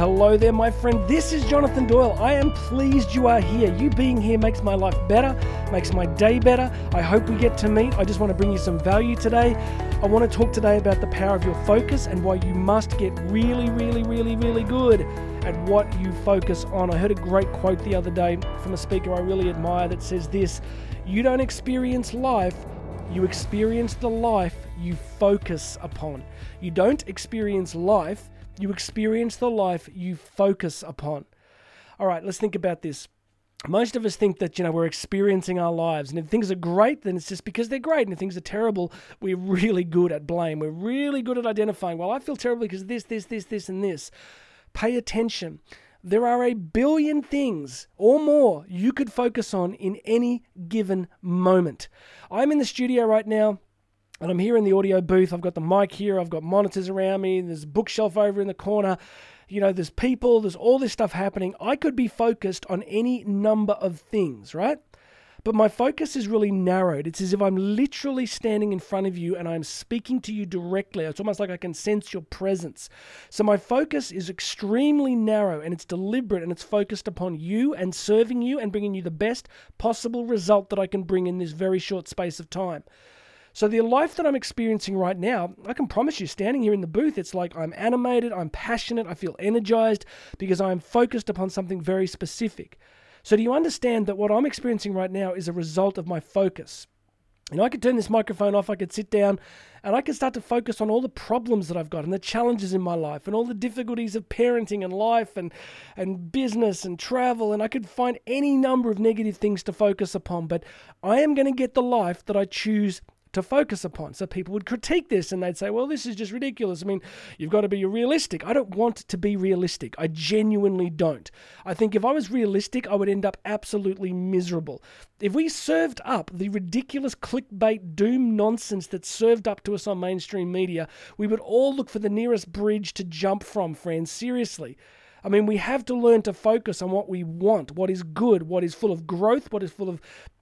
hello there, my friend. This is Jonathan Doyle. I am pleased you are here. You being here makes my life better, makes my day better. I hope we get to meet. I just want to bring you some value today. I want to talk today about the power of your focus and why you must get really, really, really, really good at what you focus on. I heard a great quote the other day from a speaker I really admire that says this You don't experience life, you experience the life you focus upon. You don't experience life you experience the life you focus upon. All right, let's think about this. Most of us think that you know we're experiencing our lives, and if things are great, then it's just because they're great, and if things are terrible, we're really good at blame. We're really good at identifying. Well, I feel terrible because this, this, this, this, and this. Pay attention. There are a billion things or more you could focus on in any given moment. I'm in the studio right now and I'm here in the audio booth. I've got the mic here. I've got monitors around me. There's a bookshelf over in the corner. You know, there's people. There's all this stuff happening. I could be focused on any number of things, right? But my focus is really narrowed. It's as if I'm literally standing in front of you and I'm speaking to you directly. It's almost like I can sense your presence. So my focus is extremely narrow and it's deliberate and it's focused upon you and serving you and bringing you the best possible result that I can bring in this very short space of time. So the life that I'm experiencing right now, I can promise you, standing here in the booth, it's like I'm animated, I'm passionate, I feel energized because I'm focused upon something very specific. So do you understand that what I'm experiencing right now is a result of my focus? You know, I could turn this microphone off, I could sit down, and I could start to focus on all the problems that I've got and the challenges in my life and all the difficulties of parenting and life and, and business and travel. And I could find any number of negative things to focus upon. But I am going to get the life that I choose to focus upon. So people would critique this and they'd say, well, this is just ridiculous. I mean, you've got to be realistic. I don't want to be realistic. I genuinely don't. I think if I was realistic, I would end up absolutely miserable. If we served up the ridiculous clickbait doom nonsense that's served up to us on mainstream media, we would all look for the nearest bridge to jump from, friends. Seriously. I mean, we have to learn to focus on what we want, what is good, what is full of growth, what is full of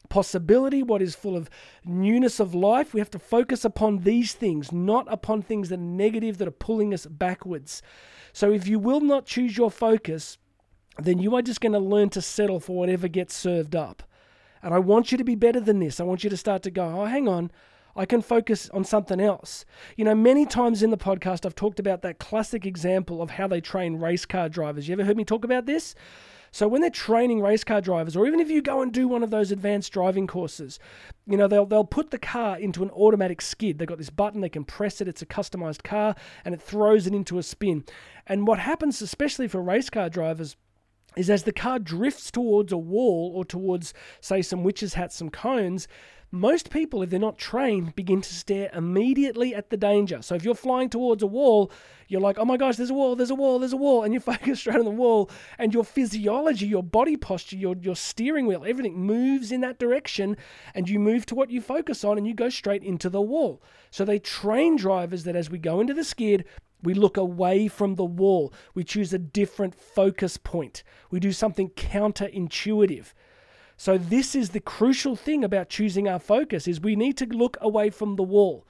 possibility, what is full of newness of life. We have to focus upon these things, not upon things that are negative, that are pulling us backwards. So if you will not choose your focus, then you are just going to learn to settle for whatever gets served up. And I want you to be better than this. I want you to start to go, oh, hang on. I can focus on something else. You know, many times in the podcast, I've talked about that classic example of how they train race car drivers. You ever heard me talk about this? So when they're training race car drivers, or even if you go and do one of those advanced driving courses, you know they'll they'll put the car into an automatic skid. They've got this button, they can press it. It's a customized car, and it throws it into a spin. And what happens, especially for race car drivers, is as the car drifts towards a wall or towards, say, some witches' hats, some cones, most people, if they're not trained, begin to stare immediately at the danger. So if you're flying towards a wall, you're like, oh my gosh, there's a wall, there's a wall, there's a wall, and you focus straight on the wall, and your physiology, your body posture, your, your steering wheel, everything moves in that direction, and you move to what you focus on, and you go straight into the wall. So they train drivers that as we go into the skid, we look away from the wall. We choose a different focus point. We do something counterintuitive. So this is the crucial thing about choosing our focus is we need to look away from the wall.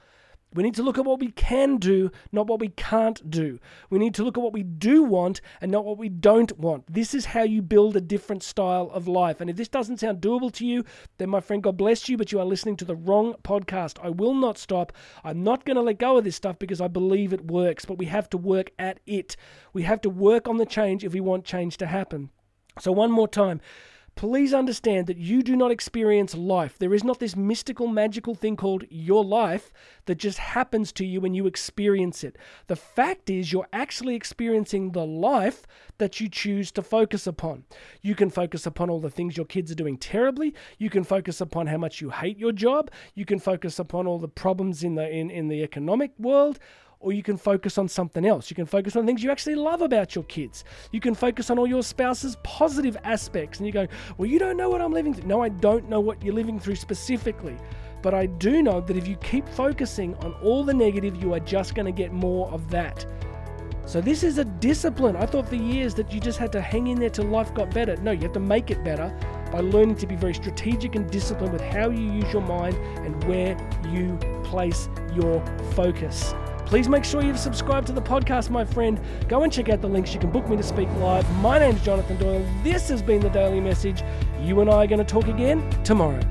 We need to look at what we can do, not what we can't do. We need to look at what we do want and not what we don't want. This is how you build a different style of life. And if this doesn't sound doable to you, then my friend, God bless you, but you are listening to the wrong podcast. I will not stop. I'm not going to let go of this stuff because I believe it works, but we have to work at it. We have to work on the change if we want change to happen. So, one more time. Please understand that you do not experience life. There is not this mystical, magical thing called your life that just happens to you when you experience it. The fact is, you're actually experiencing the life that you choose to focus upon. You can focus upon all the things your kids are doing terribly. You can focus upon how much you hate your job. You can focus upon all the problems in the in, in the economic world or you can focus on something else. You can focus on things you actually love about your kids. You can focus on all your spouse's positive aspects. And you go, Well, you don't know what I'm living through. No, I don't know what you're living through specifically. But I do know that if you keep focusing on all the negative, you are just going to get more of that. So this is a discipline. I thought for years that you just had to hang in there till life got better. No, you have to make it better. By learning to be very strategic and disciplined with how you use your mind and where you place your focus. Please make sure you've subscribed to the podcast, my friend. Go and check out the links. You can book me to speak live. My name's Jonathan Doyle. This has been the Daily Message. You and I are going to talk again tomorrow.